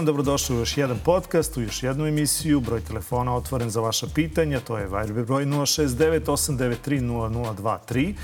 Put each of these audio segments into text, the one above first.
Dan, dobrodošli u još jedan podcast, u još jednu emisiju. Broj telefona otvoren za vaša pitanja, to je Viber broj 069 893 0023.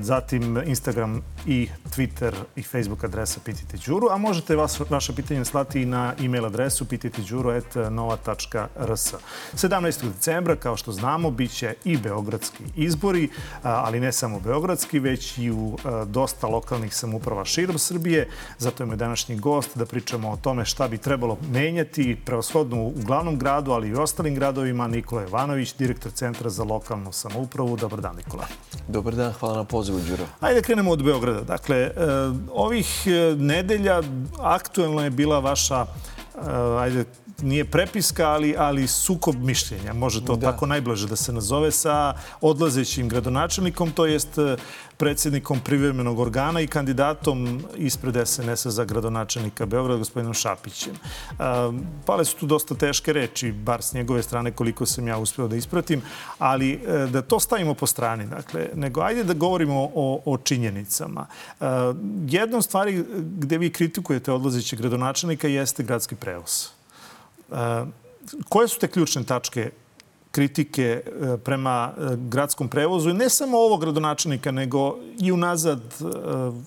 Zatim Instagram i Twitter i Facebook adresa Pitajte Đuru, a možete vas, vaše pitanje slati i na e-mail adresu pitajteđuru.nova.rs. 17. decembra, kao što znamo, bit će i beogradski izbori, ali ne samo beogradski, već i u dosta lokalnih samuprava širom Srbije. Zato je moj današnji gost da pričamo o tome šta bi trebalo menjati preoshodno u glavnom gradu, ali i u ostalim gradovima. Nikola Jovanović, direktor Centra za lokalnu samoupravu. Dobar dan, Nikola. Dobar dan, hvala na pozivu, Đuro. Ajde krenemo od Beograda. Dakle, e, ovih e, nedelja aktuelna je bila vaša e, ajde, nije prepiska, ali, ali sukob mišljenja, može to da. tako najblaže da se nazove, sa odlazećim gradonačelnikom, to jest predsjednikom privremenog organa i kandidatom ispred SNS-a za gradonačelnika Beograda, gospodinom Šapićem. E, pale su tu dosta teške reči, bar s njegove strane koliko sam ja uspeo da ispratim, ali e, da to stavimo po strani, dakle, nego ajde da govorimo o, o činjenicama. Jedna od stvari gde vi kritikujete odlazećeg gradonačelnika jeste gradski prevoz. Koje su te ključne tačke kritike e, prema e, gradskom prevozu ne samo ovog gradonačelnika, nego i unazad e,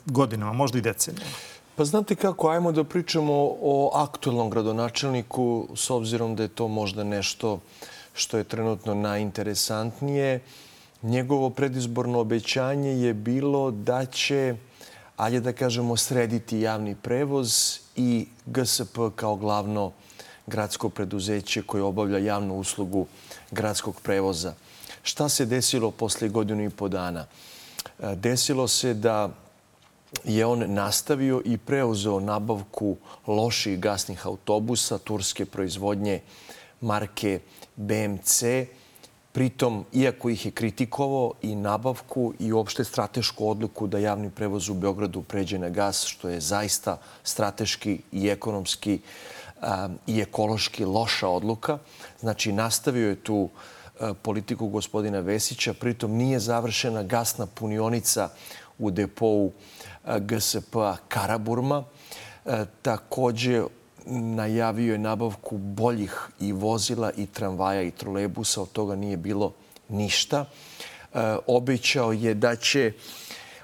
godinama, možda i decenijama? Pa znate kako, ajmo da pričamo o aktualnom gradonačelniku, s obzirom da je to možda nešto što je trenutno najinteresantnije. Njegovo predizborno obećanje je bilo da će, ajde da kažemo, srediti javni prevoz i GSP kao glavno gradsko preduzeće koje obavlja javnu uslugu gradskog prevoza. Šta se desilo posle godinu i po dana? E, desilo se da je on nastavio i preuzeo nabavku loših gasnih autobusa turske proizvodnje marke BMC. Pritom, iako ih je kritikovao i nabavku i uopšte stratešku odluku da javni prevoz u Beogradu pređe na gas, što je zaista strateški i ekonomski i ekološki loša odluka. Znači, nastavio je tu e, politiku gospodina Vesića, pritom nije završena gasna punionica u depou e, GSP-a Karaburma. E, takođe, najavio je nabavku boljih i vozila i tramvaja i trolebusa. Od toga nije bilo ništa. Obećao je da će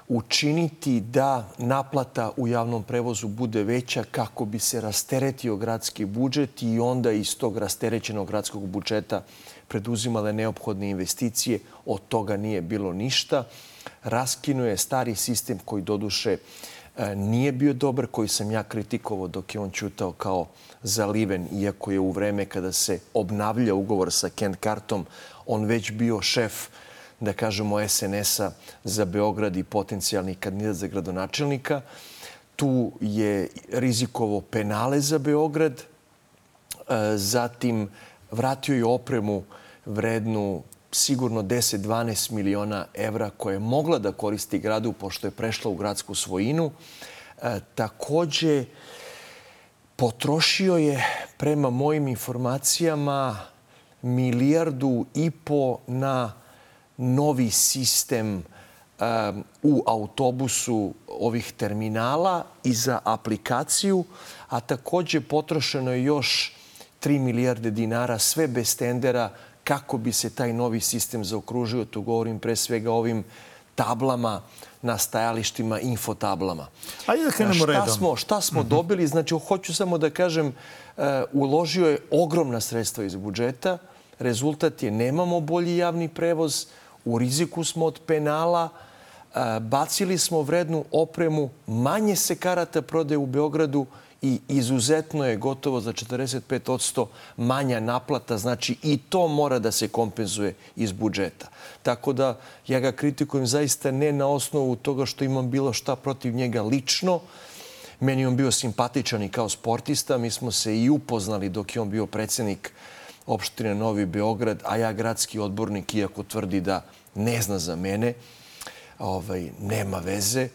učiniti da naplata u javnom prevozu bude veća kako bi se rasteretio gradski budžet i onda iz tog rasterećenog gradskog budžeta preduzimale neophodne investicije. Od toga nije bilo ništa. Raskinuje stari sistem koji doduše e, nije bio dobar, koji sam ja kritikovao dok je on čutao kao zaliven, iako je u vreme kada se obnavlja ugovor sa Kent Kartom, on već bio šef da kažemo, SNS-a za Beograd i potencijalni kandidat za gradonačelnika. Tu je rizikovo penale za Beograd. E, zatim vratio je opremu vrednu sigurno 10-12 miliona evra koje je mogla da koristi gradu pošto je prešla u gradsku svojinu. E, takođe, potrošio je prema mojim informacijama milijardu i po na novi sistem um, u autobusu ovih terminala i za aplikaciju, a takođe potrošeno je još 3 milijarde dinara, sve bez tendera, kako bi se taj novi sistem zaokružio. Tu govorim pre svega ovim tablama na stajalištima, infotablama. Ajde da krenemo šta redom. Smo, šta smo mhm. -huh. dobili? Znači, hoću samo da kažem, uh, uložio je ogromna sredstva iz budžeta. Rezultat je nemamo bolji javni prevoz, u riziku smo od penala, bacili smo vrednu opremu, manje se karata prodaje u Beogradu i izuzetno je gotovo za 45% manja naplata. Znači i to mora da se kompenzuje iz budžeta. Tako da ja ga kritikujem zaista ne na osnovu toga što imam bilo šta protiv njega lično. Meni on bio simpatičan i kao sportista. Mi smo se i upoznali dok je on bio predsednik opštine Novi Beograd, a ja gradski odbornik, iako tvrdi da ne zna za mene, ovaj, nema veze,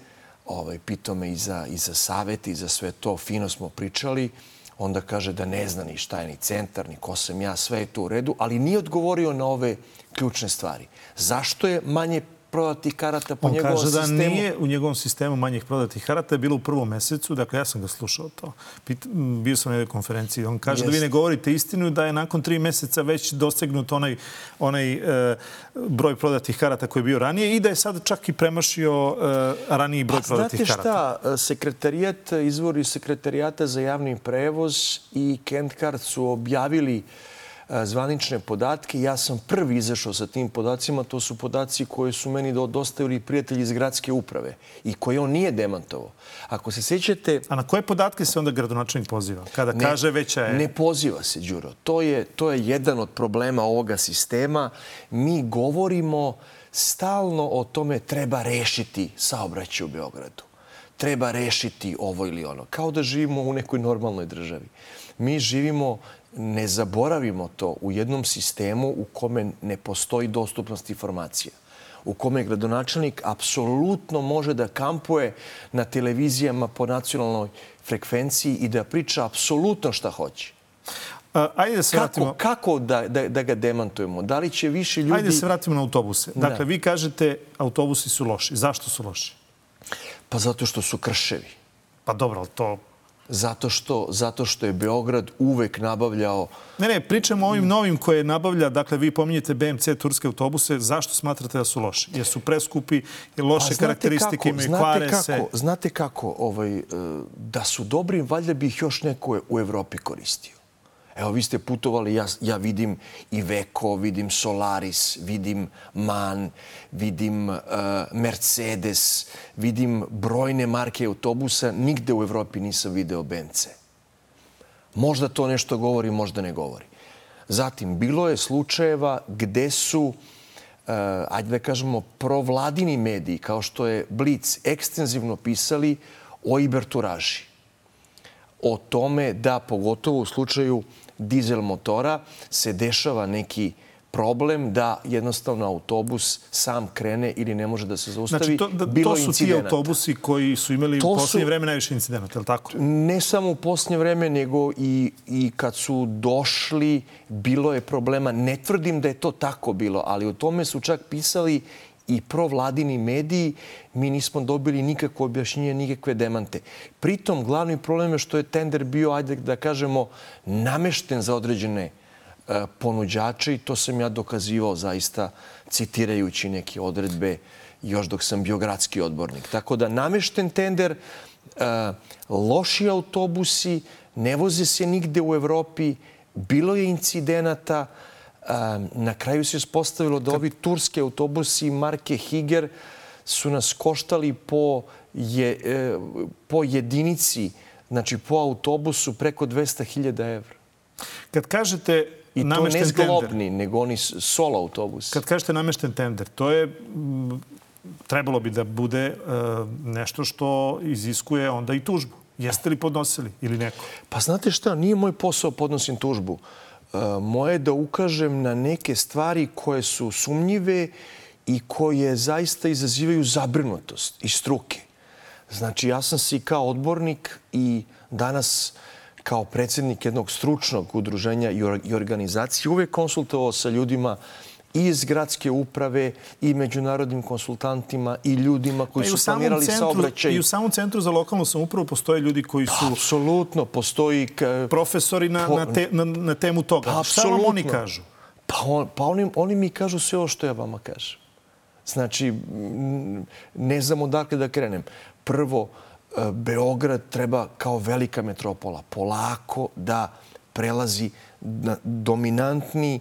ovaj, pitao me i za, i za savet i za sve to, fino smo pričali, onda kaže da ne zna ni šta je ni centar, ni ko sam ja, sve je to u redu, ali nije odgovorio na ove ključne stvari. Zašto je manje prodatih karata po On njegovom kaže da sistemu. nije u njegovom sistemu manjih prodatih karata. Je bilo u prvom mesecu, dakle ja sam ga slušao to. Bio sam na jednoj konferenciji. On kaže da vi Jeste. ne govorite istinu da je nakon tri meseca već dosegnut onaj, onaj e, broj prodatih karata koji je bio ranije i da je sad čak i premašio e, raniji broj Pa prodatih znate karata. šta, sekretarijat, izvori sekretarijata za javni prevoz i Kentcard su objavili e, zvanične podatke. Ja sam prvi izašao sa tim podacima. To su podaci koje su meni do- dostavili prijatelji iz gradske uprave i koje on nije demantovao. Ako se sjećate, A na koje podatke se onda gradonačelnik poziva? Kada kaže veća je... Ne poziva se, Đuro. To je, to je jedan od problema ovoga sistema. Mi govorimo stalno o tome treba rešiti saobraćaj u Beogradu. Treba rešiti ovo ili ono. Kao da živimo u nekoj normalnoj državi. Mi živimo, ne zaboravimo to, u jednom sistemu u kome ne postoji dostupnost informacija u kome gradonačelnik apsolutno može da kampuje na televizijama po nacionalnoj frekvenciji i da priča apsolutno šta hoće. A, ajde da se Kako, vratimo... kako da, da, da ga demantujemo? Da li će više ljudi... Ajde da se vratimo na autobuse. Dakle, Da. vi kažete autobusi su loši. Zašto su loši? Pa zato što su krševi. Pa dobro, ali to... Zato što, zato što je Beograd uvek nabavljao Ne, ne, pričamo o ovim novim koje nabavlja. Dakle, vi pominjete BMC turske autobuse. Zašto smatrate da su loši? Jer su preskupi, jer loše Pa karakteristike kako, imaju, znate kvare kako, se. Znate kako, ovaj, e, da su dobri, valjda bi ih još neko u Evropi koristio. Evo, vi ste putovali, ja, ja vidim Iveco, vidim Solaris, vidim MAN, vidim uh, Mercedes, vidim brojne marke autobusa. Nigde u Evropi nisam video BMC. Možda to nešto govori, možda ne govori. Zatim, bilo je slučajeva gde su, uh, ajde da kažemo, provladini mediji, kao što je Blitz, ekstenzivno pisali o iberturaži. O tome da, pogotovo u slučaju dizel motora, se dešava neki problem da jednostavno autobus sam krene ili ne može da se zaustavi. Znači, to, da, to su ti incidenata. autobusi koji su imali To u su- poslednje vreme najviše incidenata, je li tako? Ne samo u posljednje vreme, nego i, i kad su došli, bilo je problema. Ne tvrdim da je to tako bilo, ali o tome su čak pisali i provladini mediji. Mi nismo dobili nikakvo objašnjenje, nikakve demante. Pritom, glavni problem je što je tender bio, ajde da kažemo, namešten za određene e, ponuđače i to sam ja dokazivao zaista citirajući neke odredbe još dok sam bio gradski odbornik. Tako da namešten tender, e, loši autobusi, ne voze se nigde u Evropi, bilo je incidenata, na kraju se ispostavilo da ovi turski autobusi marke Higer su nas koštali po, je, e, po jedinici, znači po autobusu preko 200.000 evra. Kad kažete I to ne namešten tender, zglobni, nego oni solo autobus. kad kažete namešten tender, to je trebalo bi da bude e, nešto što iziskuje onda i tužbu. Jeste li podnosili ili neko? Pa znate šta, nije moj posao podnosim tužbu. Moje je da ukažem na neke stvari koje su sumnjive i koje zaista izazivaju zabrinutost i struke. Znači, ja sam se i kao odbornik i danas kao predsjednik jednog stručnog udruženja i or- i organizacije uvek konsultovao sa ljudima i iz gradske uprave i međunarodnim konsultantima i ljudima koji Pa su planirali centru, saobraćaj. I u samom centru za lokalnu samoupravu postoje ljudi koji su Apsolutno, postoji... Profesori na, Po- na, te, na, na temu toga. Pa, Šta vam oni kažu? Pa, on, pa oni, oni mi kažu sve ovo što ja vama kažem. Znači, ne znam odakle da krenem. Prvo, e, Beograd treba kao velika metropola polako da prelazi na dominantni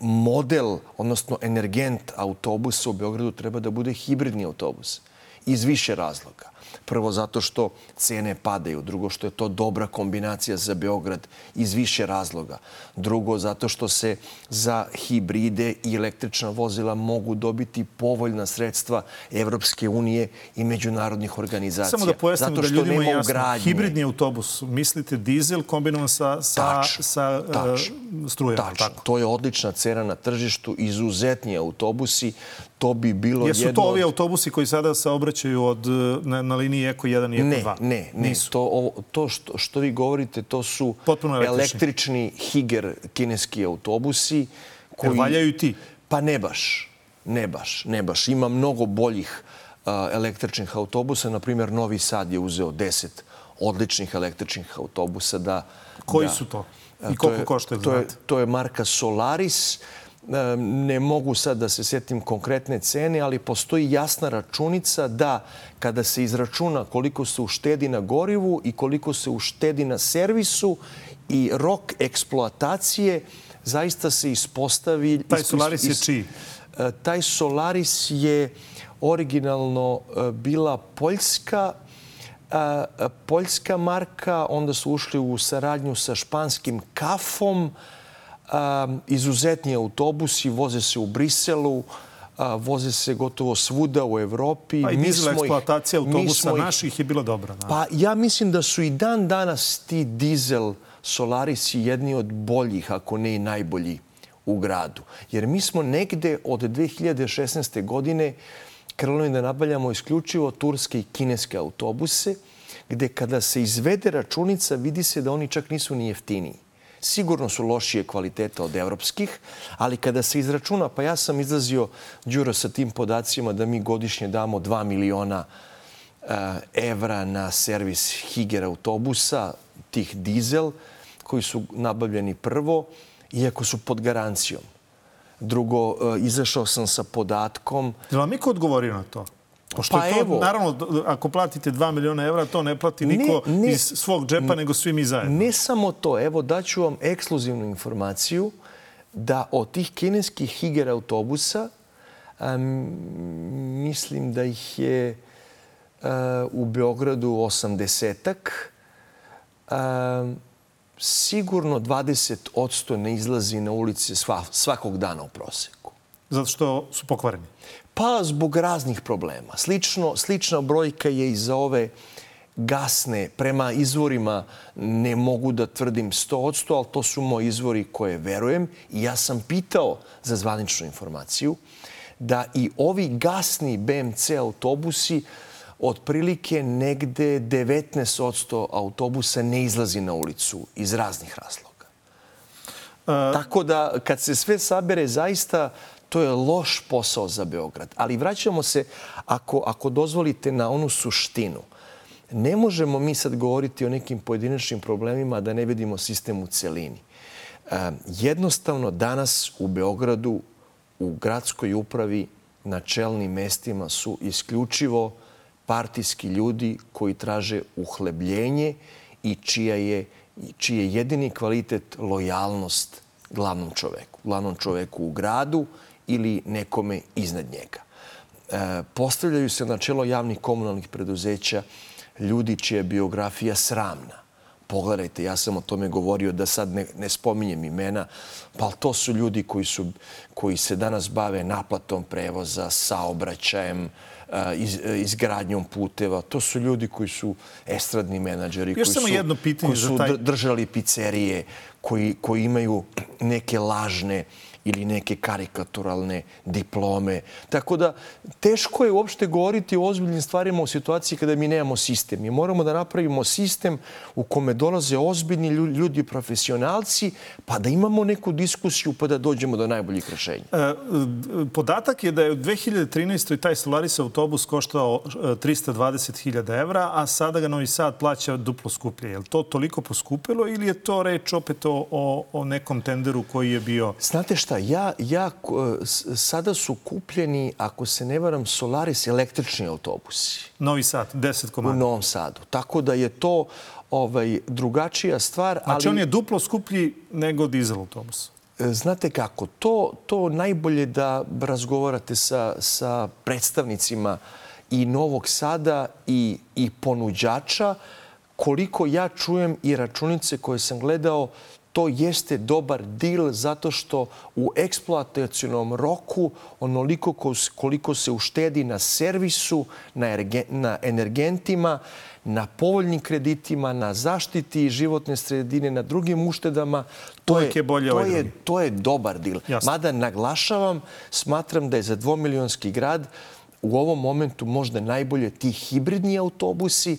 model, odnosno energent autobusa u Beogradu treba da bude hibridni autobus. Iz više razloga. Prvo zato što cene padaju, drugo što je to dobra kombinacija za Beograd iz više razloga. Drugo zato što se za hibride i električna vozila mogu dobiti povoljna sredstva Evropske unije i međunarodnih organizacija. Samo da pojasnimo zato da ljudima je jasno. ugradnje. Hibridni autobus, mislite dizel kombinovan sa, sa, Tačno, sa e, tačno. strujama, Tačno. tako? To je odlična cena na tržištu, izuzetni autobusi. To bi bilo Jesu jedno to ovi autobusi koji sada saobraćaju od, e, na, na liniji Eko 1 i Eko Ne, 2? ne, ne. Nisu. To, ovo, to što, što vi govorite, to su Potpuno električni. električni Higer kineski autobusi. Jel valjaju i ti? Pa ne baš. Ne baš, ne baš. Ima mnogo boljih električnih autobusa. Naprimjer, Novi Sad je uzeo 10 odličnih električnih autobusa da... Koji da, su to? I koliko koštaju? To je, to je marka Solaris. Ne mogu sad da se sjetim konkretne cene, ali postoji jasna računica da kada se izračuna koliko se uštedi na gorivu i koliko se uštedi na servisu i rok eksploatacije, zaista se ispostavi... Taj Solaris je čiji? E, taj Solaris je originalno e, bila poljska e, poljska marka, onda su ušli u saradnju sa španskim kafom, izuzetni autobusi, voze se u Briselu, voze se gotovo svuda u Evropi. Pa i dizel eksploatacija autobusa naših je bila dobra. Pa ja mislim da su i dan danas ti dizel Solarisi jedni od boljih, ako ne i najbolji u gradu. Jer mi smo negde od 2016. godine krenuli da nabavljamo isključivo turske i kineske autobuse, gde kada se izvede računica vidi se da oni čak nisu ni jeftiniji. Sigurno su lošije kvaliteta od evropskih, ali kada se izračuna, pa ja sam izlazio, Đuro, sa tim podacima da mi godišnje damo 2 miliona uh, evra na servis Higer autobusa, tih dizel, koji su nabavljeni prvo, iako su pod garancijom. Drugo, e, izašao sam sa podatkom... Je vam niko odgovorio na to? Pošto pa je to, evo, naravno, ako platite 2 miliona evra, to ne plati niko ne, ne, iz svog džepa, nego svi mi zajedno. Ne samo to. Evo, daću vam ekskluzivnu informaciju da od tih kineskih Higer autobusa, um, mislim da ih je uh, u Beogradu 80-ak, um, sigurno 20% ne izlazi na ulice svakog dana u proseku. Zato što su pokvareni? Pa zbog raznih problema. Slično, slična brojka je i za ove gasne. Prema izvorima ne mogu da tvrdim 100%, ali to su moji izvori koje verujem. I ja sam pitao za zvaničnu informaciju da i ovi gasni BMC autobusi otprilike negde 19% autobusa ne izlazi na ulicu iz raznih razloga. A... Tako da kad se sve sabere, zaista to je loš posao za Beograd. Ali vraćamo se, ako, ako dozvolite, na onu suštinu. Ne možemo mi sad govoriti o nekim pojedinačnim problemima da ne vidimo sistem u celini. E, jednostavno, danas u Beogradu, u gradskoj upravi, na čelnim mestima su isključivo partijski ljudi koji traže uhlebljenje i čija je, čiji je jedini kvalitet lojalnost glavnom čoveku. Glavnom čoveku u gradu ili nekome iznad njega. E, postavljaju se na čelo javnih komunalnih preduzeća ljudi čija je biografija sramna. Pogledajte, ja sam o tome govorio da sad ne, ne spominjem imena, pa to su ljudi koji, su, koji se danas bave naplatom prevoza, saobraćajem, iz, izgradnjom puteva. To su ljudi koji su estradni menadžeri, koji su, jedno pitanje koji su taj... držali pizzerije, koji, koji imaju neke lažne ili neke karikaturalne diplome. Tako da teško je uopšte govoriti o ozbiljnim stvarima u situaciji kada mi nemamo sistem. Mi moramo da napravimo sistem u kome dolaze ozbiljni ljudi, profesionalci, pa da imamo neku diskusiju pa da dođemo do najboljih rešenja. E, podatak je da je u 2013. taj Solaris autobus koštao 320.000 e, evra, a sada ga Novi Sad plaća duplo skuplje. Je li to toliko poskupilo ili je to reč opet o, o, o nekom tenderu koji je bio... Znate šta, ja, ja, sada su kupljeni, ako se ne varam, Solaris električni autobusi. Novi Sad, 10 komada. U Novom Sadu. Tako da je to ovaj, drugačija stvar. Znači ali... on je duplo skuplji nego dizel autobus? E, znate kako, to, to najbolje da razgovarate sa, sa predstavnicima i Novog Sada i, i ponuđača. Koliko ja čujem i računice koje sam gledao, to jeste dobar dil zato što u eksploatacijonom roku onoliko koliko se uštedi na servisu, na energentima, na povoljnim kreditima, na zaštiti životne sredine, na drugim uštedama, to je, bolje to, ovaj je, to je dobar dil. Jasne. Mada naglašavam, smatram da je za dvomilionski grad u ovom momentu možda najbolje ti hibridni autobusi,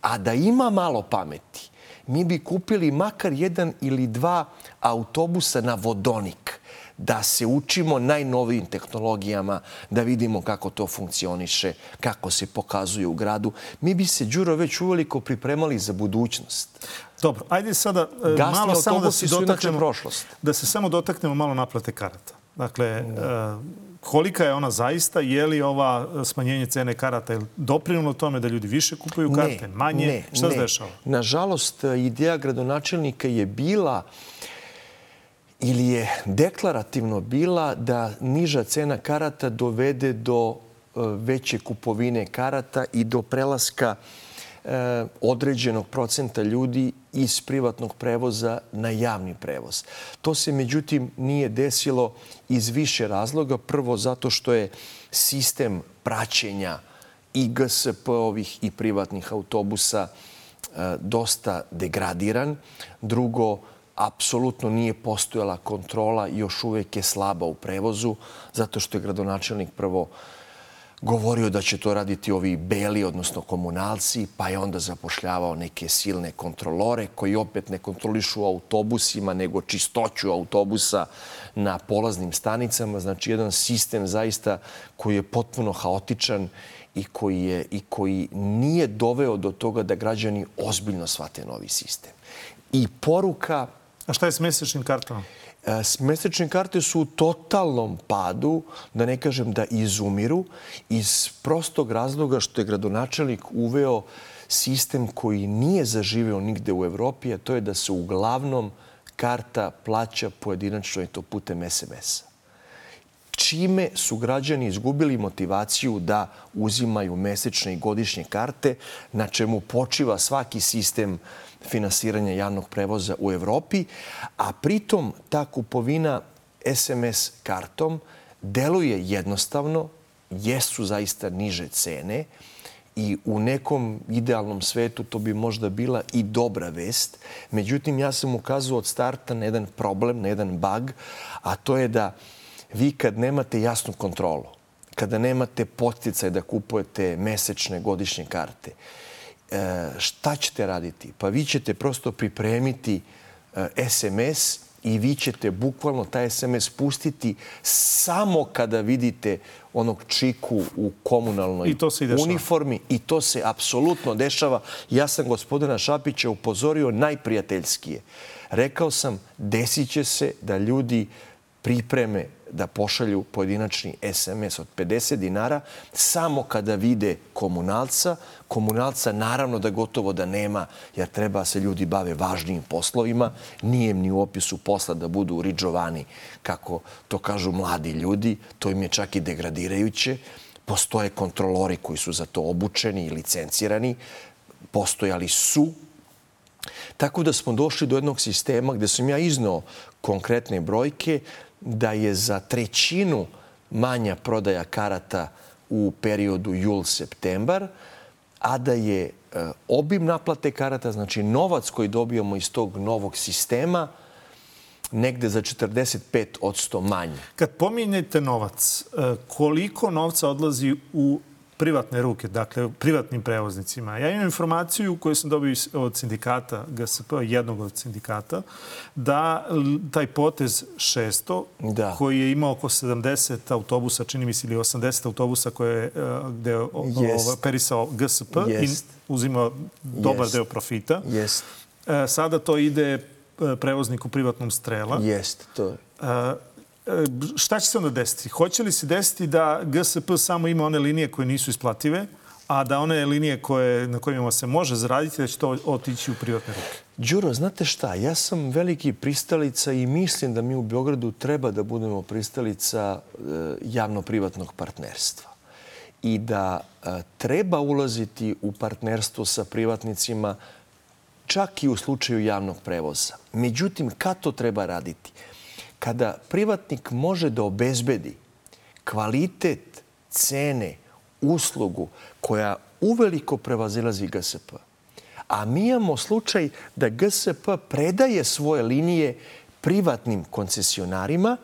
a da ima malo pameti mi bi kupili makar jedan ili dva autobusa na vodonik da se učimo najnovijim tehnologijama, da vidimo kako to funkcioniše, kako se pokazuje u gradu. Mi bi se, Đuro, već uveliko pripremali za budućnost. Dobro, ajde sada e, Gasni malo samo da se dotaknemo, prošlost. da se samo dotaknemo malo naplate karata. Dakle, da. Kolika je ona zaista? Je li ova smanjenje cene karata doprinulo tome da ljudi više kupuju karte, ne, manje? Ne, Šta se dešava? Nažalost, ideja gradonačelnika je bila ili je deklarativno bila da niža cena karata dovede do veće kupovine karata i do prelaska E, određenog procenta ljudi iz privatnog prevoza na javni prevoz. To se međutim nije desilo iz više razloga. Prvo zato što je sistem praćenja i GSP-ovih i privatnih autobusa e, dosta degradiran. Drugo, apsolutno nije postojala kontrola još uvek je slaba u prevozu zato što je gradonačelnik prvo govorio da će to raditi ovi beli, odnosno komunalci, pa je onda zapošljavao neke silne kontrolore koji opet ne kontrolišu autobusima, nego čistoću autobusa na polaznim stanicama. Znači, jedan sistem zaista koji je potpuno haotičan i koji, je, i koji nije doveo do toga da građani ozbiljno shvate novi sistem. I poruka... A šta je s mesečnim kartama? E, mesečne karte su u totalnom padu, da ne kažem da izumiru, iz prostog razloga što je gradonačelnik uveo sistem koji nije zaživeo nigde u Evropi, a to je da se uglavnom karta plaća pojedinačno i to putem SMS-a. Čime su građani izgubili motivaciju da uzimaju mesečne i godišnje karte, na čemu počiva svaki sistem finansiranja javnog prevoza u Evropi, a pritom ta kupovina SMS kartom deluje jednostavno, jesu zaista niže cene i u nekom idealnom svetu to bi možda bila i dobra vest. Međutim, ja sam ukazao od starta na jedan problem, na jedan bug, a to je da vi kad nemate jasnu kontrolu, kada nemate posticaj da kupujete mesečne godišnje karte, šta ćete raditi? Pa vi ćete prosto pripremiti SMS e, i vi ćete bukvalno taj SMS pustiti samo kada vidite onog čiku u komunalnoj I to se i uniformi i to se apsolutno dešava. Ja sam gospodina Šapića upozorio najprijateljskije. Rekao sam, desit će se da ljudi pripreme da pošalju pojedinačni SMS od 50 dinara samo kada vide komunalca. Komunalca naravno da gotovo da nema jer treba se ljudi bave važnijim poslovima. Nije ni u opisu posla da budu riđovani kako to kažu mladi ljudi. To im je čak i degradirajuće. Postoje kontrolori koji su za to obučeni i licencirani. Postojali su Tako da smo došli do jednog sistema gde sam ja iznao konkretne brojke da je za trećinu manja prodaja karata u periodu jul-septembar, a da je e, obim naplate karata, znači novac koji dobijamo iz tog novog sistema, negde za 45 od 100 manje. Kad pominjete novac, e, koliko novca odlazi u privatne ruke, dakle privatnim prevoznicima. Ja imam informaciju koju sam dobio od sindikata GSP, jednog od sindikata, da taj potez 600, da. koji je imao oko 70 autobusa, čini mi se, ili 80 autobusa koje, e, gde je perisao GSP Jest. i uzimao dobar Jest. deo profita. Jest. E, sada to ide e, prevozniku privatnom strela. Jest, to je. E, šta će se onda desiti? Hoće li se desiti da GSP samo ima one linije koje nisu isplative, a da one linije koje, na kojima se može zaraditi, da će to otići u privatne ruke? Đuro, znate šta? Ja sam veliki pristalica i mislim da mi u Beogradu treba da budemo pristalica e, javno-privatnog partnerstva i da e, treba ulaziti u partnerstvo sa privatnicima čak i u slučaju javnog prevoza. Međutim, kad to treba raditi? Kada privatnik može da obezbedi kvalitet cene, uslugu koja uveliko prevazilazi GSP. A mi imamo slučaj da GSP predaje svoje linije privatnim koncesionarima,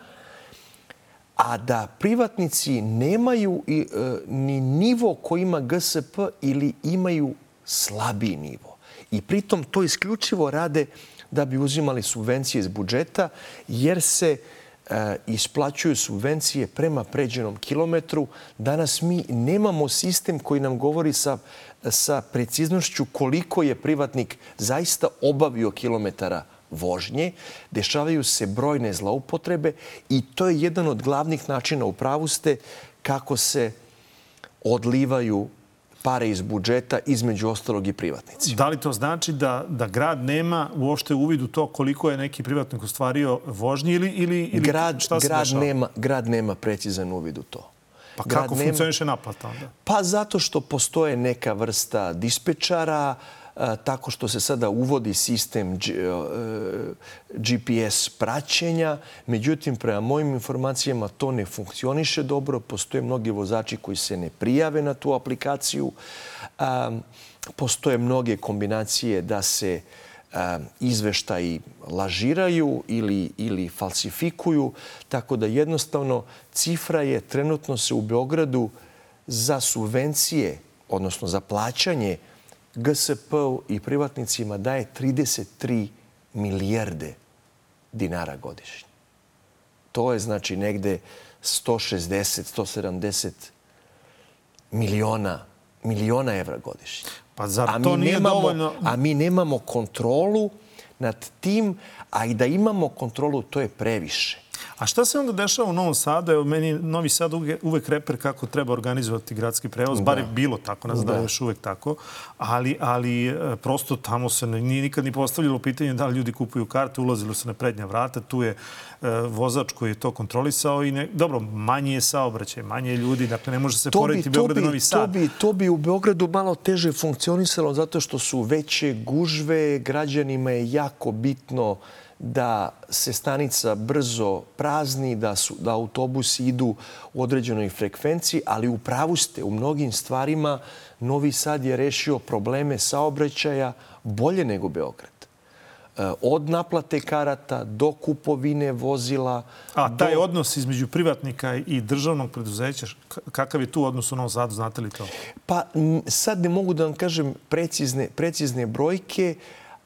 a da privatnici nemaju e, ni nivo koji ima GSP ili imaju slabiji nivo. I pritom to isključivo rade da bi uzimali subvencije iz budžeta, jer se e, isplaćuju subvencije prema pređenom kilometru. Danas mi nemamo sistem koji nam govori sa, sa preciznošću koliko je privatnik zaista obavio kilometara vožnje. Dešavaju se brojne zloupotrebe i to je jedan od glavnih načina u pravu ste kako se odlivaju pare iz budžeta, između ostalog i privatnici. Da li to znači da, da grad nema uopšte uvid u to koliko je neki privatnik ostvario vožnji ili, ili, ili grad, šta se grad dešava? nema, grad nema precizan uvid u to. Pa grad kako nema- funkcioniše naplata onda? Pa zato što postoje neka vrsta dispečara, a, tako što se sada uvodi sistem G- e, GPS praćenja. Međutim, prema mojim informacijama to ne funkcioniše dobro. Postoje mnogi vozači koji se ne prijave na tu aplikaciju. Postoje mnoge kombinacije da se izveštaji lažiraju ili, ili falsifikuju. Tako da jednostavno cifra je trenutno se u Beogradu za subvencije, odnosno za plaćanje GSP i privatnicima daje 33 milijarde dinara godišnje. To je znači negde 160, 170 miliona, miliona evra godišnje. Pa zar A to nije nemamo, dovoljno? a mi nemamo kontrolu nad tim, a i da imamo kontrolu, to je previše. A šta se onda dešava u Novom Sadu? Evo, meni Novi Sad uvek, reper kako treba organizovati gradski prevoz. Bar je bilo tako, ne znam da je još uvek tako. Ali, ali e, prosto tamo se nije nikad ni postavljalo pitanje da li ljudi kupuju karte, ulazilo se na prednja vrata. Tu je e, vozač koji je to kontrolisao i ne, dobro, manji je saobraćaj, manje je ljudi, dakle ne može se porediti Beograd i Novi to, Sad. bi, to bi u Beogradu malo teže funkcionisalo zato što su veće gužve, građanima je jako bitno da se stanica brzo prazni, da, su, da autobusi idu u određenoj frekvenciji, ali u pravu ste, u mnogim stvarima Novi Sad je rešio probleme saobraćaja bolje nego Beograd. E, Od naplate karata do kupovine vozila. A taj do... odnos između privatnika i državnog preduzeća, kakav je tu odnos u Novom Sadu, znate li to? Pa sad ne mogu da vam kažem precizne, precizne brojke,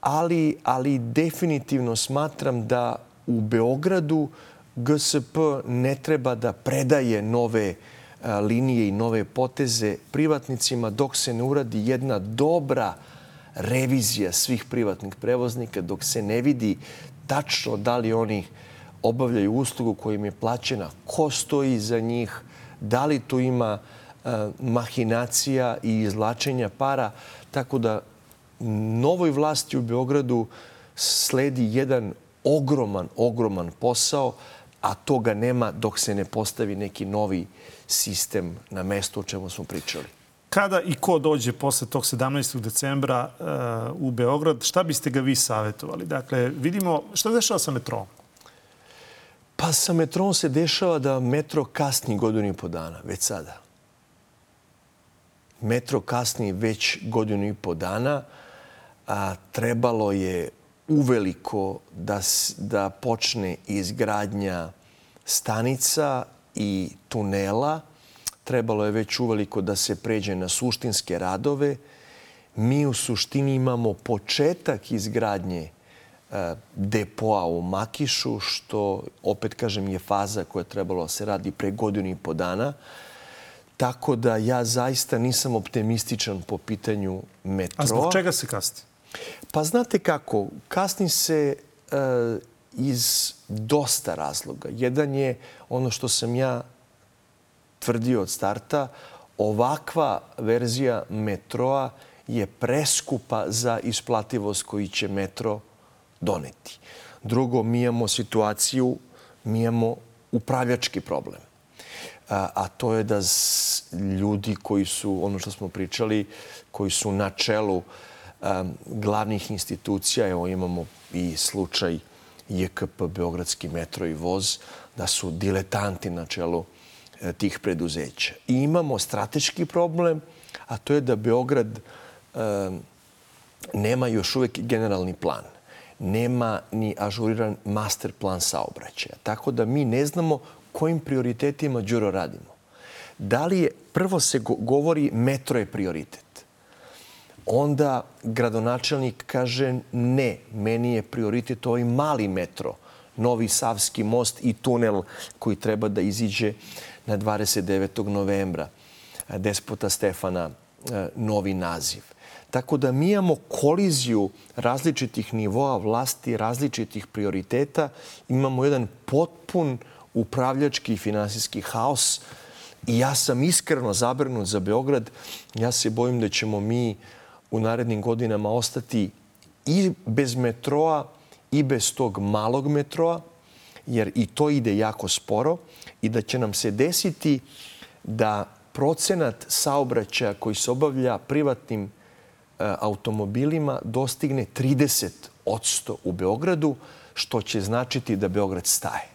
ali, ali definitivno smatram da u Beogradu GSP ne treba da predaje nove a, linije i nove poteze privatnicima dok se ne uradi jedna dobra revizija svih privatnih prevoznika, dok se ne vidi tačno da li oni obavljaju uslugu koja im je plaćena, ko stoji za njih, da li tu ima e, mahinacija i izlačenja para. Tako da novoj vlasti u Beogradu sledi jedan ogroman, ogroman posao, a toga nema dok se ne postavi neki novi sistem na mesto o čemu smo pričali. Kada i ko dođe posle tog 17. decembra uh, u Beograd, šta biste ga vi savjetovali? Dakle, vidimo šta dešava sa metrom. Pa sa metrom se dešava da metro kasni godinu i po dana, već sada. Metro kasni već godinu i po dana, a trebalo je uveliko da, da počne izgradnja stanica i tunela. Trebalo je već uveliko da se pređe na suštinske radove. Mi u suštini imamo početak izgradnje e, depoa u Makišu, što, opet kažem, je faza koja je trebalo da se radi pre godinu i po dana. Tako da ja zaista nisam optimističan po pitanju metroa. A zbog čega se kasni? Pa znate kako, kasni se e, iz dosta razloga. Jedan je ono što sam ja tvrdio od starta, ovakva verzija metroa je preskupa za isplativost koji će metro doneti. Drugo, mi imamo situaciju, mi imamo upravljački problem. A, a to je da ljudi koji su, ono što smo pričali, koji su na čelu um, glavnih institucija, evo imamo i slučaj JKP, Beogradski metro i voz, da su diletanti na čelu e, tih preduzeća. I imamo strateški problem, a to je da Beograd nema još uvek generalni plan. Nema ni ažuriran master plan saobraćaja. Tako da mi ne znamo kojim prioritetima Đuro radimo. Da li je, prvo se go- govori metro je prioritet. Onda gradonačelnik kaže ne, meni je prioritet ovaj mali metro novi Savski most i tunel koji treba da iziđe na 29. novembra. Despota Stefana novi naziv. Tako da mi imamo koliziju različitih nivoa vlasti, različitih prioriteta. Imamo jedan potpun upravljački i finansijski haos. I ja sam iskreno zabrinut za Beograd. Ja se bojim da ćemo mi u narednim godinama ostati i bez metroa i bez tog malog metroa, jer i to ide jako sporo i da će nam se desiti da procenat saobraćaja koji se obavlja privatnim e, automobilima dostigne 30 u Beogradu, što će značiti da Beograd staje.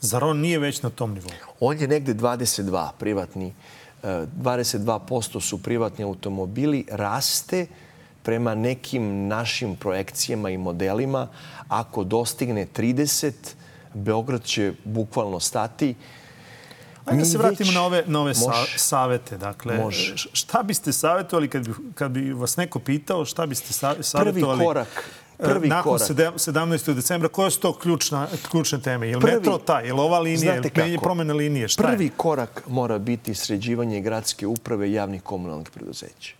Zar on nije već na tom nivou? On je negde 22 privatni. 22% e, su privatni automobili. Raste prema nekim našim projekcijama i modelima. Ako dostigne 30, Beograd će bukvalno stati. Ajde da se vratimo na ove, na ove sa, savete. Dakle, može. šta biste savjetovali kad bi, kad bi vas neko pitao šta biste savjetovali? Prvi korak prvi Nakon korak. 17. decembra, koje su to ključna, ključne teme? Je li prvi, metro taj? Je li ova linija? Je promjena linije? Šta prvi je? korak mora biti sređivanje gradske uprave javnih komunalnih preduzeća.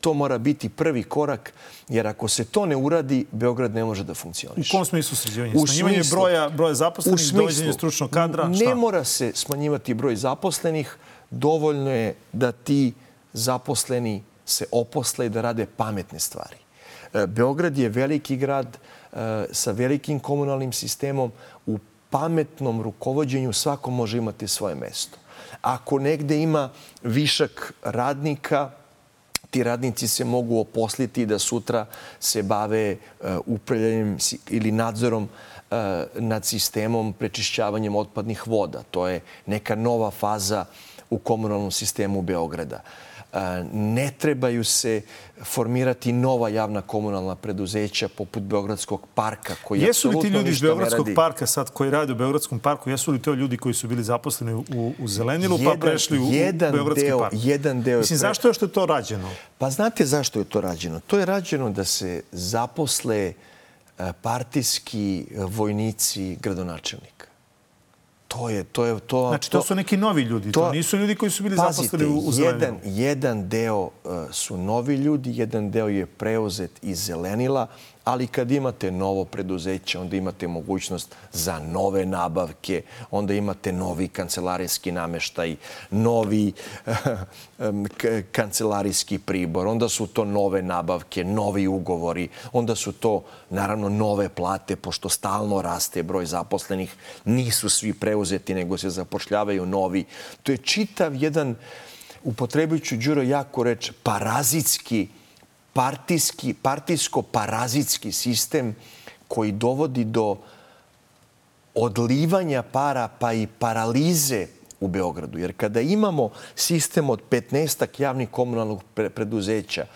To mora biti prvi korak, jer ako se to ne uradi, Beograd ne može da funkcioniše. U kom smislu sređivanje? U Smanjivanje smislu, broja, broja zaposlenih, dovođenje stručnog kadra? Ne šta? mora se smanjivati broj zaposlenih. Dovoljno je da ti zaposleni se oposle i da rade pametne stvari. E, Beograd je veliki grad e, sa velikim komunalnim sistemom. U pametnom rukovodđenju svako može imati svoje mesto. Ako negde ima višak radnika, ti radnici se mogu oposliti da sutra se bave e, upravljanjem ili nadzorom nad sistemom prečišćavanjem otpadnih voda. To je neka nova faza u komunalnom sistemu Beograda ne trebaju se formirati nova javna komunalna preduzeća poput Beogradskog parka koji jesu li ti ljudi iz Beogradskog parka sad koji rade u Beogradskom parku jesu li to ljudi koji su bili zaposleni u, u Zelenilu pa jedan, pa prešli u, jedan u Beogradski deo, park? Jedan deo Mislim, pre... zašto je što je to rađeno? Pa znate zašto je to rađeno? To je rađeno da se zaposle e, partijski vojnici gradonačelnika. To je, to je, to, znači, to, to su neki novi ljudi, to, to nisu ljudi koji su bili pazite, zaposleni u, u Jedan, jedan deo uh, su novi ljudi, jedan deo je preuzet iz Zelenila, ali kad imate novo preduzeće, onda imate mogućnost za nove nabavke, onda imate novi kancelarijski nameštaj, novi kancelarijski pribor, onda su to nove nabavke, novi ugovori, onda su to naravno nove plate, pošto stalno raste broj zaposlenih, nisu svi preuzeti, nego se zapošljavaju novi. To je čitav jedan, upotrebujući Đuro jako reč, parazitski partijski, partijsko-parazitski sistem koji dovodi do odlivanja para pa i paralize u Beogradu. Jer kada imamo sistem od 15 javnih komunalnog preduzeća,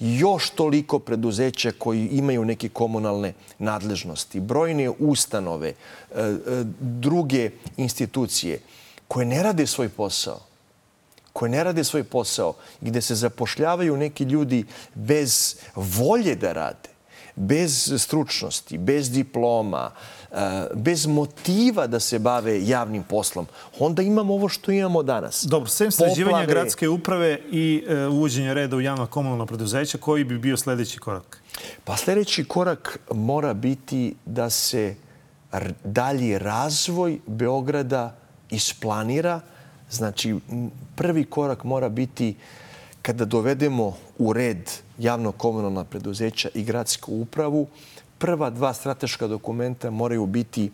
još toliko preduzeća koji imaju neke komunalne nadležnosti, brojne ustanove, e, e, druge institucije koje ne rade svoj posao, koje ne rade svoj posao, gde se zapošljavaju neki ljudi bez volje da rade, bez stručnosti, bez diploma, eh, bez motiva da se bave javnim poslom, onda imamo ovo što imamo danas. Dobro, sem sređivanja gradske uprave i eh, uvođenja reda u javna komunalna preduzeća, koji bi bio sledeći korak? Pa sledeći korak mora biti da se dalji razvoj Beograda isplanira, Znači, prvi korak mora biti kada dovedemo u red javno-komunalna preduzeća i gradsku upravu, prva dva strateška dokumenta moraju biti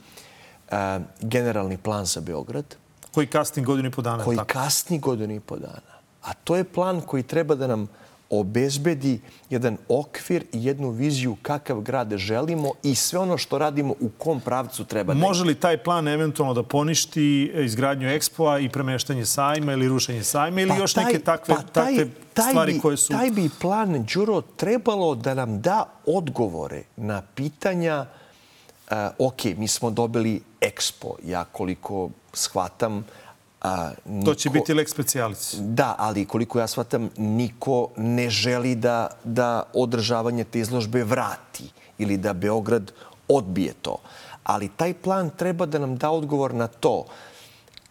uh, generalni plan za Beograd. Koji kasni godinu i po dana. Koji tako. kasni godinu i po dana. A to je plan koji treba da nam obezbedi jedan okvir i jednu viziju kakav grad želimo i sve ono što radimo u kom pravcu treba da Može li taj plan eventualno da poništi izgradnju ekspoa i premeštanje sajma ili rušenje sajma ili pa još taj, neke takve, pa taj, takve taj stvari bi, koje su... Taj bi plan, Đuro, trebalo da nam da odgovore na pitanja uh, ok, mi smo dobili ekspo. Ja koliko shvatam, A, niko, to će biti lek specialis. Da, ali koliko ja shvatam, niko ne želi da, da održavanje te izložbe vrati ili da Beograd odbije to. Ali taj plan treba da nam da odgovor na to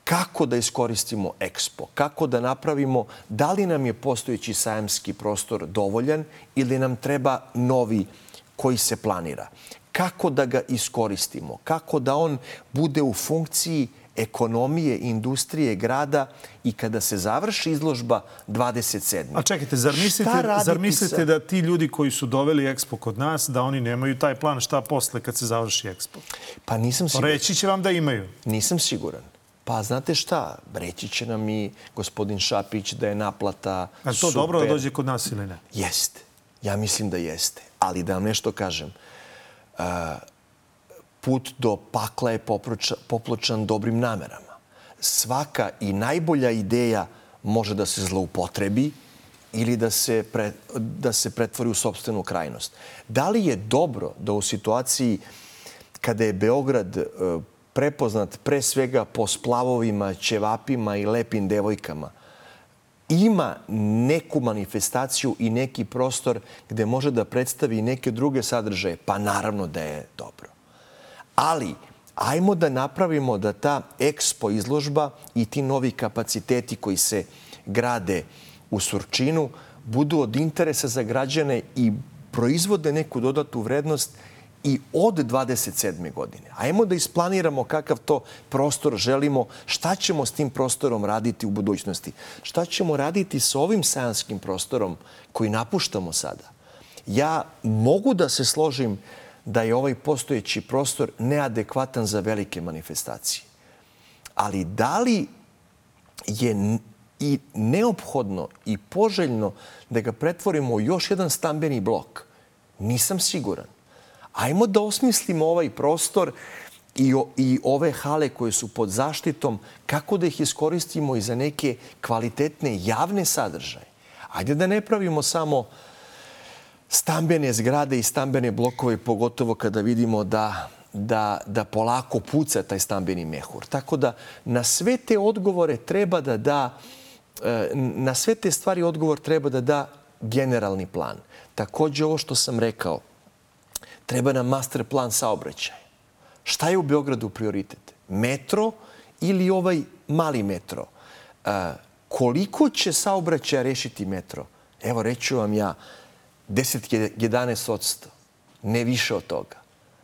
kako da iskoristimo Expo, kako da napravimo, da li nam je postojeći sajamski prostor dovoljan ili nam treba novi koji se planira. Kako da ga iskoristimo, kako da on bude u funkciji ekonomije, industrije, grada i kada se završi izložba 27. A čekajte, zar mislite, zar mislite sa... da ti ljudi koji su doveli Expo kod nas, da oni nemaju taj plan šta posle kad se završi Expo? Pa nisam siguran. Reći će vam da imaju. Nisam siguran. Pa znate šta, reći će nam i gospodin Šapić da je naplata A to super. dobro da dođe kod nas ili ne? Jeste. Ja mislim da jeste. Ali da vam nešto kažem. Put do pakla je popločan dobrim namerama. Svaka i najbolja ideja može da se zloupotrebi ili da se, pre, da se pretvori u sobstvenu krajnost. Da li je dobro da u situaciji kada je Beograd e, prepoznat pre svega po splavovima, ćevapima i lepim devojkama, ima neku manifestaciju i neki prostor gde može da predstavi neke druge sadržaje, pa naravno da je dobro. Ali, ajmo da napravimo da ta ekspo izložba i ti novi kapaciteti koji se grade u Surčinu budu od interesa za građane i proizvode neku dodatu vrednost i od 27. godine. Ajmo da isplaniramo kakav to prostor želimo, šta ćemo s tim prostorom raditi u budućnosti, šta ćemo raditi s ovim sajanskim prostorom koji napuštamo sada. Ja mogu da se složim da je ovaj postojeći prostor neadekvatan za velike manifestacije. Ali da li je i neophodno i poželjno da ga pretvorimo u još jedan stambeni blok? Nisam siguran. Ajmo da osmislimo ovaj prostor i, o, i ove hale koje su pod zaštitom, kako da ih iskoristimo i za neke kvalitetne javne sadržaje. Ajde da ne pravimo samo uh, stambene zgrade i stambene blokove, pogotovo kada vidimo da, da, da polako puca taj stambeni mehur. Tako da na sve te odgovore treba da da, e, na sve te stvari odgovor treba da da generalni plan. Takođe ovo što sam rekao, treba nam master plan saobraćaja. Šta je u Beogradu prioritet? Metro ili ovaj mali metro? E, koliko će saobraćaja rešiti metro? Evo, reću vam ja, 10-11 odsto. Ne više od toga.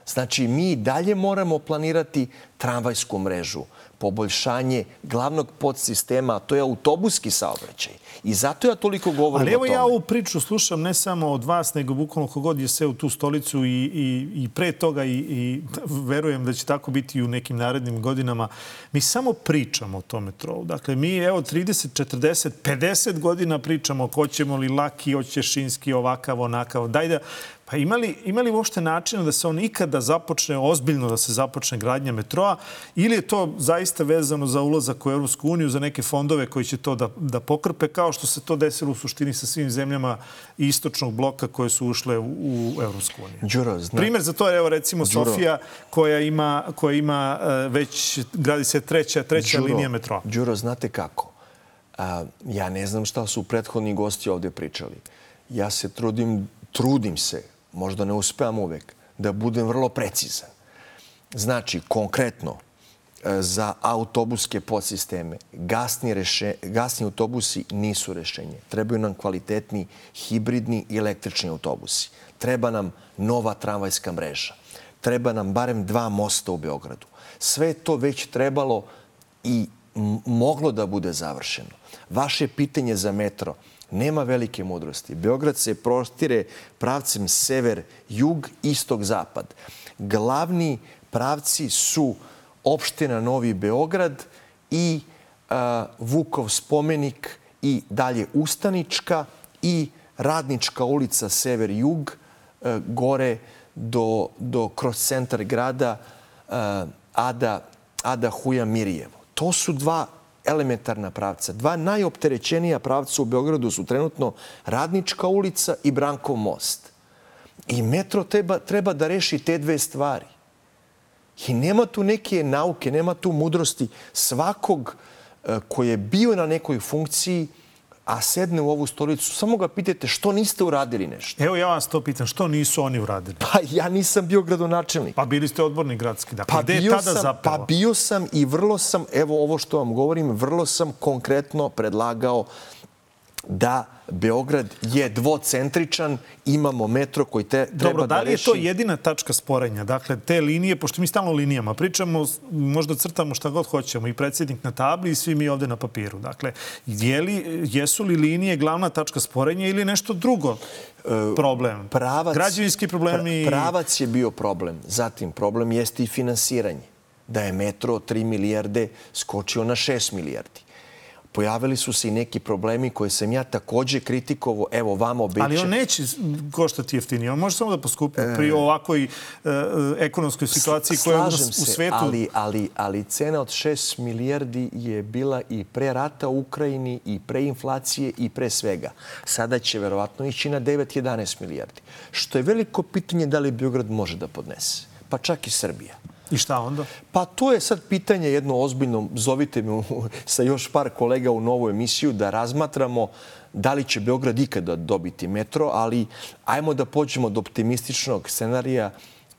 Znači, mi dalje moramo planirati tramvajsku mrežu, poboljšanje glavnog podsistema, a to je autobuski saobraćaj. I zato ja toliko govorim o tome. Ali evo ja ovu priču slušam ne samo od vas, nego bukvalno kogod je se u tu stolicu i, i, i pre toga i, i verujem da će tako biti i u nekim narednim godinama. Mi samo pričamo o tom metrou. Dakle, mi evo 30, 40, 50 godina pričamo hoćemo li laki, hoće šinski, ovakav, onakav. Daj da Pa imali, imali uopšte načina da se on ikada započne, ozbiljno da se započne gradnja metroa ili je to zaista vezano za ulazak u Evropsku uniju, za neke fondove koji će to da, da pokrpe, kao što se to desilo u suštini sa svim zemljama istočnog bloka koje su ušle u, u Evropsku uniju. Đuro, zna... Primer za to je, evo recimo, Đuro. Sofija koja ima, koja ima uh, već, gradi se treća, treća Đuro, linija metroa. Đuro, znate kako? A, ja ne znam šta su prethodni gosti ovde pričali. Ja se trudim, trudim se možda ne uspevam uvek, da budem vrlo precizan. Znači, konkretno, e, za autobuske podsisteme, gasni, reše, gasni autobusi nisu rešenje. Trebaju nam kvalitetni hibridni i električni autobusi. Treba nam nova tramvajska mreža. Treba nam barem dva mosta u Beogradu. Sve to već trebalo i moglo da bude završeno. Vaše pitanje za metro – nema velike mudrosti. Beograd se prostire pravcem sever, jug, istog, zapad. Glavni pravci su opština Novi Beograd i a, Vukov spomenik i dalje Ustanička i Radnička ulica sever-jug, gore do, do kroz centar grada a, Ada, Ada Huja Mirjevo. To su dva elementarna pravca. Dva najopterećenija pravca u Beogradu su trenutno Radnička ulica i Brankov most. I metro treba, treba da reši te dve stvari. I nema tu neke nauke, nema tu mudrosti svakog e, koji je bio na nekoj funkciji a sedne u ovu stolicu, samo ga pitajte što niste uradili nešto. Evo ja vas to pitam, što nisu oni uradili? Pa ja nisam bio gradonačelnik. Pa bili ste odborni gradski. Dakle, pa gde je tada sam, zapravo? Pa bio sam i vrlo sam, evo ovo što vam govorim, vrlo sam konkretno predlagao da Beograd je dvocentričan, imamo metro koji te, treba Dobro, da li je to jedina tačka sporenja? Dakle, te linije, pošto mi stalno linijama pričamo, možda crtamo šta god hoćemo, i predsjednik na tabli i svi mi ovde na papiru. Dakle, je li, jesu li linije glavna tačka sporenja ili nešto drugo problem? Pravac, Građevinski problemi... Pravac je bio problem. Zatim, problem jeste i finansiranje. Da je metro 3 milijarde skočio na 6 milijardi pojavili su se i neki problemi koje sam ja takođe kritikovao. Evo, vama obećam. Ali on neće koštati jeftinije. On može samo da poskupi e... pri ovakvoj e, ekonomskoj situaciji koja je u, u svetu. Ali, ali, ali cena od 6 milijardi je bila i pre rata u Ukrajini, i pre inflacije, i pre svega. Sada će verovatno ići na 9-11 milijardi. Što je veliko pitanje da li Beograd može da podnese. Pa čak i Srbija. I šta onda? Pa to je sad pitanje jedno ozbiljno. Zovite me sa još par kolega u novu emisiju da razmatramo da li će Beograd ikada dobiti metro, ali ajmo da pođemo od optimističnog scenarija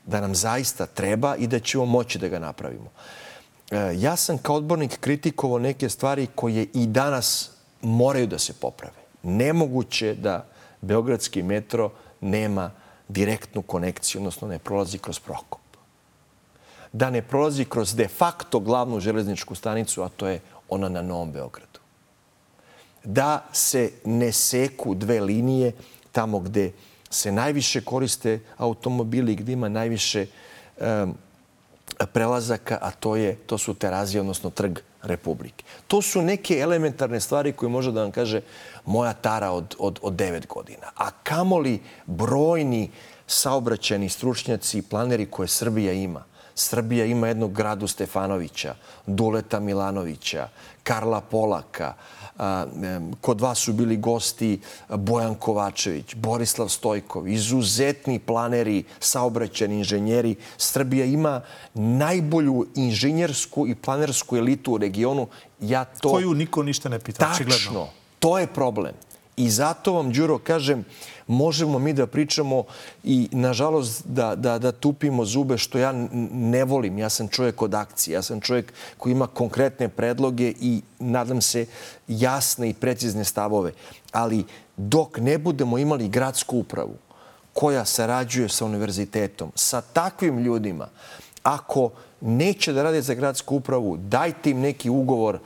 da nam zaista treba i da ćemo moći da ga napravimo. E, ja sam kao odbornik kritikovao neke stvari koje i danas moraju da se poprave. Nemoguće da Beogradski metro nema direktnu konekciju, odnosno ne prolazi kroz Prokop da ne prolazi kroz de facto glavnu železničku stanicu, a to je ona na Novom Beogradu. Da se ne seku dve linije tamo gde se najviše koriste automobili, gde ima najviše um, prelazaka, a to, je, to su terazije, odnosno trg Republike. To su neke elementarne stvari koje može da vam kaže moja tara od, od, od 9 godina. A kamoli brojni saobraćeni stručnjaci i planeri koje Srbija ima – Srbija ima jednog gradu Stefanovića, Duleta Milanovića, Karla Polaka, kod vas su bili gosti Bojan Kovačević, Borislav Stojkov, izuzetni planeri, saobraćeni inženjeri. Srbija ima najbolju inženjersku i planersku elitu u regionu. Ja to... Koju niko ništa ne pita, Tačno. Očigledno. To je problem. I zato vam, Đuro, kažem, možemo mi da pričamo i, nažalost, da, da, da tupimo zube, što ja ne volim. Ja sam čovjek od akcije. Ja sam čovjek koji ima konkretne predloge i, nadam se, jasne i precizne stavove. Ali dok ne budemo imali gradsku upravu koja sarađuje sa univerzitetom, sa takvim ljudima, ako neće da rade za gradsku upravu, dajte im neki ugovor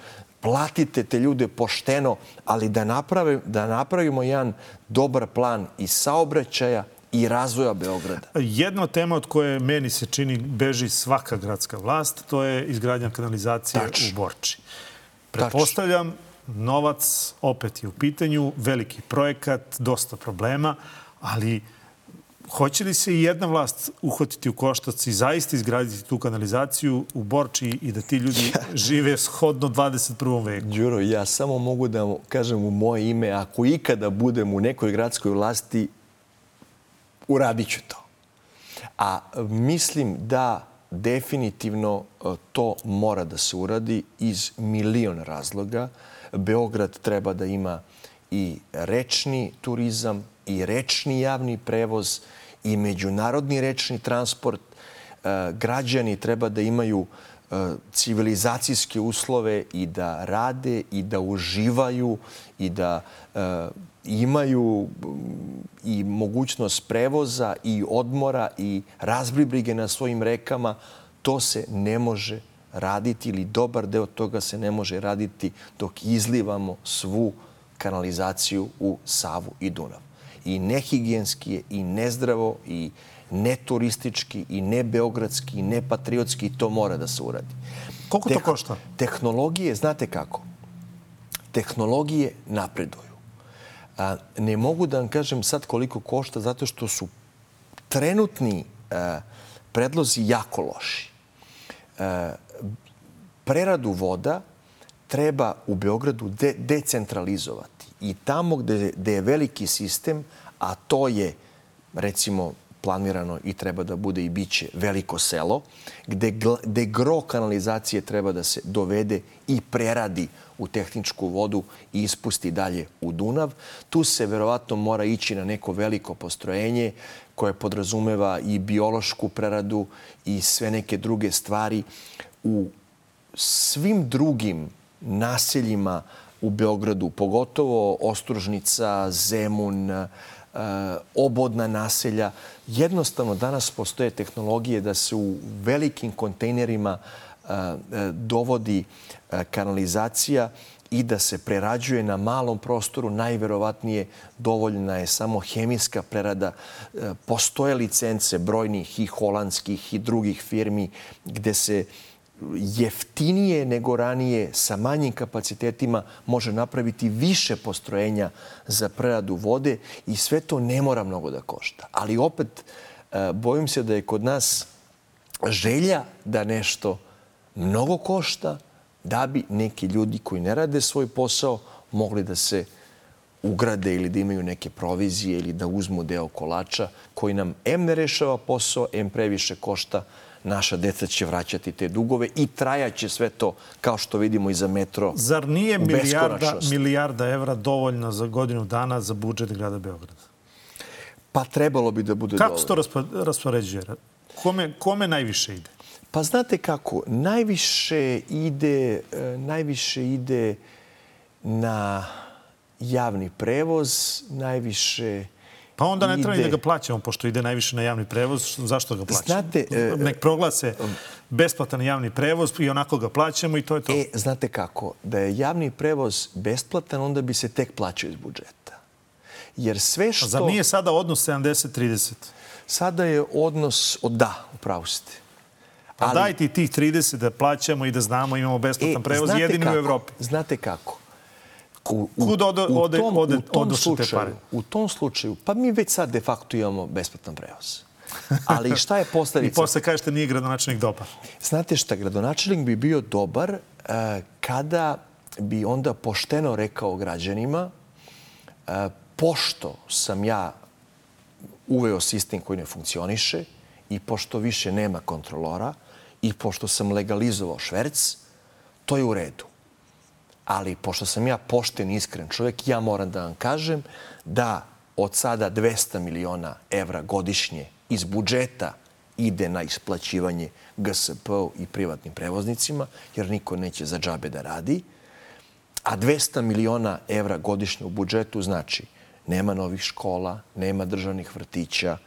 platite te ljude pošteno, ali da, naprave, da napravimo jedan dobar plan i saobraćaja i razvoja Beograda. Jedna tema od koje meni se čini beži svaka gradska vlast, to je izgradnja kanalizacije Tač. u Borči. Prepostavljam, novac opet je u pitanju, veliki projekat, dosta problema, ali Hoće li se i jedna vlast uhvatiti u koštac i zaista izgraditi tu kanalizaciju u Borči i da ti ljudi žive shodno 21. veku? Đuro, ja samo mogu da kažem u moje ime, ako ikada budem u nekoj gradskoj vlasti, uradit ću to. A mislim da definitivno e, to mora da se uradi iz milion razloga. Beograd treba da ima i rečni turizam, i rečni javni prevoz, i međunarodni rečni transport. E, građani treba da imaju e, civilizacijske uslove i da rade i da uživaju i da e, imaju i mogućnost prevoza i odmora i razbribrige na svojim rekama. To se ne može raditi ili dobar deo toga se ne može raditi dok izlivamo svu kanalizaciju u Savu i Dunav i nehigijenski je i nezdravo i neturistički i ne beogradski i ne patriotski i to mora da se uradi. Koliko to košta? Tehnologije, znate kako? Tehnologije napreduju. A, ne mogu da vam kažem sad koliko košta zato što su trenutni a, predlozi jako loši. A, preradu voda treba u Beogradu de decentralizovati i tamo gde, gde je veliki sistem, a to je recimo planirano i treba da bude i biće veliko selo, gde, gde gro kanalizacije treba da se dovede i preradi u tehničku vodu i ispusti dalje u Dunav. Tu se verovatno mora ići na neko veliko postrojenje koje podrazumeva i biološku preradu i sve neke druge stvari. U svim drugim naseljima u Beogradu, pogotovo Ostružnica, Zemun, e, obodna naselja. Jednostavno danas postoje tehnologije da se u velikim kontejnerima e, e, dovodi kanalizacija i da se prerađuje na malom prostoru. Najverovatnije dovoljna je samo hemijska prerada. Postoje licence brojnih i holandskih i drugih firmi gde se jeftinije nego ranije sa manjim kapacitetima može napraviti više postrojenja za preradu vode i sve to ne mora mnogo da košta. Ali opet, e, bojim se da je kod nas želja da nešto mnogo košta da bi neki ljudi koji ne rade svoj posao mogli da se ugrade ili da imaju neke provizije ili da uzmu deo kolača koji nam M ne rešava posao, M previše košta, naša deca će vraćati te dugove i trajaće sve to, kao što vidimo i za metro, Zar nije milijarda, milijarda evra dovoljna za godinu dana za budžet grada Beograda? Pa trebalo bi da bude kako dovoljno. Kako se to raspoređuje? Kome, kome najviše ide? Pa znate kako, najviše ide, e, najviše ide na javni prevoz, najviše Pa onda ne treba da ga plaćamo, pošto ide najviše na javni prevoz. Zašto ga plaćamo? Znate, e, Nek proglase besplatan javni prevoz i onako ga plaćamo i to je to. E, znate kako? Da je javni prevoz besplatan, onda bi se tek plaćao iz budžeta. Jer sve što... A zar nije sada odnos 70-30? Sada je odnos od da, upravo ste. Pa Ali... daj ti tih 30 da plaćamo i da znamo imamo besplatan e, prevoz jedini u Evropi. Znate kako? U, u, Kud ode, ode, tom, ode, u tom slučaju, pare? U tom slučaju, pa mi već sad de facto imamo besplatan prevoz. Ali šta je posledica? I posle kažete nije gradonačelnik dobar. Znate šta, gradonačelnik bi bio dobar uh, kada bi onda pošteno rekao građanima uh, pošto sam ja uveo sistem koji ne funkcioniše i pošto više nema kontrolora i pošto sam legalizovao šverc, to je u redu. Ali pošto sam ja pošten i iskren čovjek, ja moram da vam kažem da od sada 200 miliona evra godišnje iz budžeta ide na isplaćivanje GSP i privatnim prevoznicima, jer niko neće za džabe da radi. A 200 miliona evra godišnje u budžetu znači nema novih škola, nema državnih vrtića,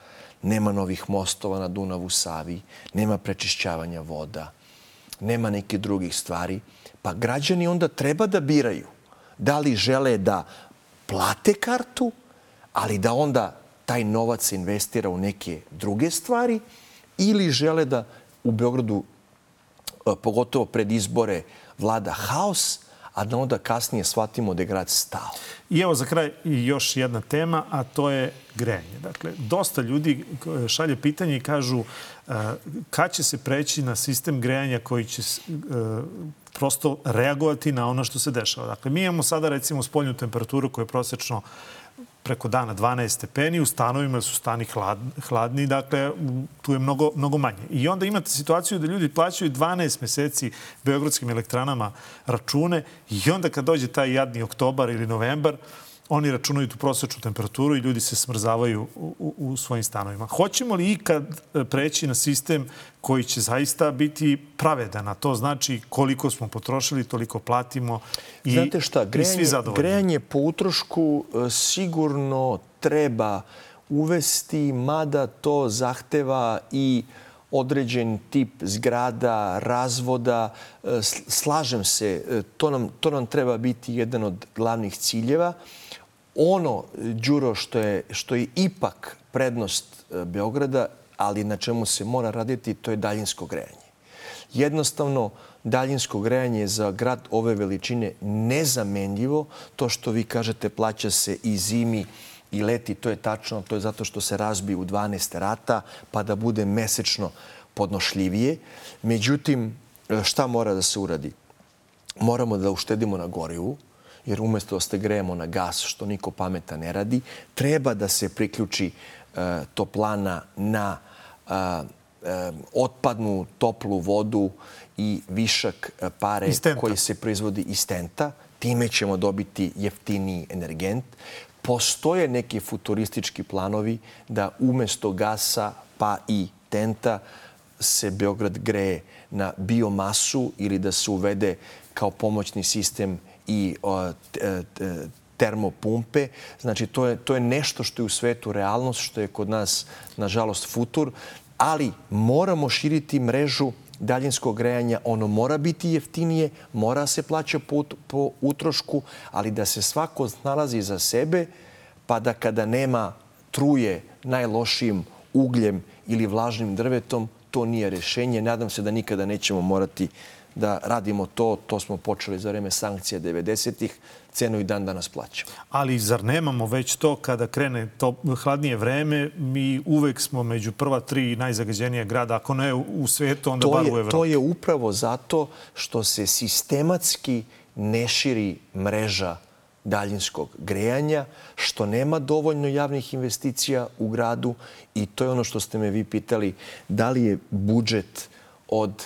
nema novih mostova na Dunavu Savi, nema prečišćavanja voda, nema neke drugih stvari. Pa građani onda treba da biraju da li žele da plate kartu, ali da onda taj novac investira u neke druge stvari ili žele da u Beogradu, e, pogotovo pred izbore, vlada haos, a da onda kasnije shvatimo da je grad stao. I evo za kraj još jedna tema, a to je grejanje. Dakle, dosta ljudi šalje pitanje i kažu uh, kad će se preći na sistem grejanja koji će prosto reagovati na ono što se dešava. Dakle, mi imamo sada recimo spoljnu temperaturu koja je prosečno preko dana 12 stepeni, u stanovima su stani hladni, dakle tu je mnogo, mnogo manje. I onda imate situaciju da ljudi plaćaju 12 meseci beogradskim elektranama račune i onda kad dođe taj jadni oktobar ili novembar, oni računaju tu prosečnu temperaturu i ljudi se smrzavaju u, u, u svojim stanovima. Hoćemo li ikad e, preći na sistem koji će zaista biti pravedan, a to znači koliko smo potrošili, toliko platimo i, Znate šta, grejanje, i svi zadovoljni? Grejanje po utrošku e, sigurno treba uvesti, mada to zahteva i određen tip zgrada, razvoda. E, slažem se, to nam, to nam treba biti jedan od glavnih ciljeva ono, Đuro, što je, što je ipak prednost e, Beograda, ali na čemu se mora raditi, to je daljinsko grejanje. Jednostavno, daljinsko grejanje je za grad ove veličine nezamenljivo. To što vi kažete plaća se i zimi i leti, to je tačno. To je zato što se razbije u 12 rata, pa da bude mesečno podnošljivije. Međutim, e, šta mora da se uradi? Moramo da uštedimo na gorivu, jer umesto da ste grejemo na gas, što niko pameta ne radi, treba da se priključi toplana na otpadnu toplu vodu i višak pare koji se proizvodi iz tenta. Time ćemo dobiti jeftiniji energent. Postoje neki futuristički planovi da umesto gasa pa i tenta se Beograd greje na biomasu ili da se uvede kao pomoćni sistem i e, termopumpe. Znači, to je, to je nešto što je u svetu realnost, što je kod nas, nažalost, futur. Ali moramo širiti mrežu daljinskog grejanja. Ono mora biti jeftinije, mora se plaća po, po utrošku, ali da se svako nalazi za sebe, pa da kada nema truje najlošijim ugljem ili vlažnim drvetom, to nije rešenje. Nadam se da nikada nećemo morati da radimo to. To smo počeli za vreme sankcija 90-ih. Cenu i dan danas plaćamo. Ali zar nemamo već to kada krene to hladnije vreme? Mi uvek smo među prva tri najzagađenije grada. Ako ne u svetu, onda to bar u Evropi. To je upravo zato što se sistematski ne širi mreža daljinskog grejanja, što nema dovoljno javnih investicija u gradu i to je ono što ste me vi pitali, da li je budžet od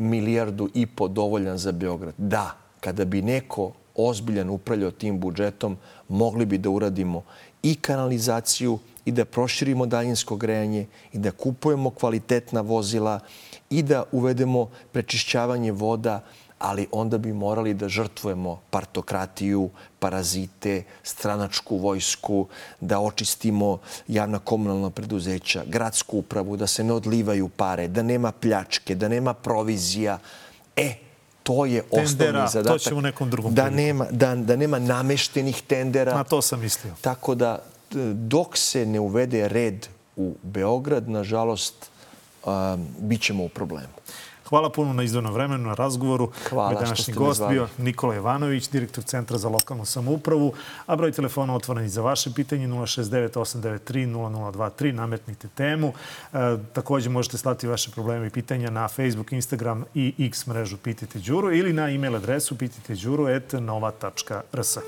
milijardu i po dovoljan za Beograd? Da, kada bi neko ozbiljan upravljao tim budžetom, mogli bi da uradimo i kanalizaciju i da proširimo daljinsko grejanje i da kupujemo kvalitetna vozila i da uvedemo prečišćavanje voda ali onda bi morali da žrtvujemo partokratiju, parazite, stranačku vojsku, da očistimo javna komunalna preduzeća, gradsku upravu, da se ne odlivaju pare, da nema pljačke, da nema provizija. E, to je tendera, osnovni zadatak. To ćemo nekom drugom da nema, da, da nema nameštenih tendera. Na to sam mislio. Tako da, dok se ne uvede red u Beograd, nažalost, um, bit ćemo u problemu. Hvala puno na izdvojnom vremenu, na razgovoru. Hvala Moj današnji gost bio Nikola Jovanović, direktor Centra za lokalnu samoupravu, a broj telefona otvoren i za vaše pitanje 069 893 0023. Nametnite temu. E, takođe možete slati vaše probleme i pitanja na Facebook, Instagram i X mrežu Pitajte Đuru ili na e-mail adresu pitajteđuru.nova.rs.